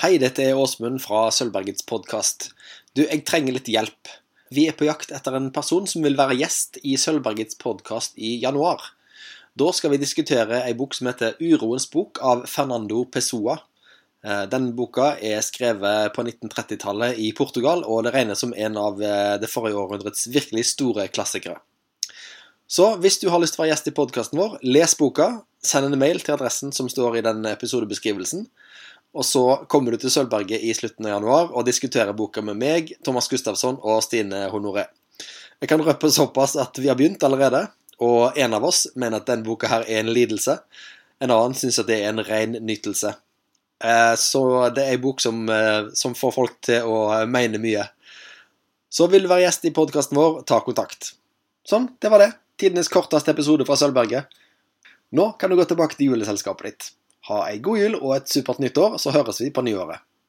Hei, dette er Åsmund fra Sølvbergets podkast. Du, jeg trenger litt hjelp. Vi er på jakt etter en person som vil være gjest i Sølvbergets podkast i januar. Da skal vi diskutere ei bok som heter Uroens bok av Fernando Pessoa. Eh, den boka er skrevet på 1930-tallet i Portugal, og det regnes som en av eh, det forrige århundrets virkelig store klassikere. Så hvis du har lyst til å være gjest i podkasten vår, les boka. Send en mail til adressen som står i den episodebeskrivelsen. Og så kommer du til Sølvberget i slutten av januar og diskuterer boka med meg, Thomas Gustafsson og Stine Honoré. Jeg kan røpe såpass at vi har begynt allerede, og en av oss mener at den boka her er en lidelse. En annen syns at det er en ren nytelse. Eh, så det er ei bok som, eh, som, får folk til å mene mye. Så vil du være gjest i podkasten vår, ta kontakt. Sånn, det var det. Tidenes korteste episode fra Sølvberget. Nå kan du gå tilbake til juleselskapet ditt. Ha ei god jul og et supert nytt år, så høres vi på nyåret.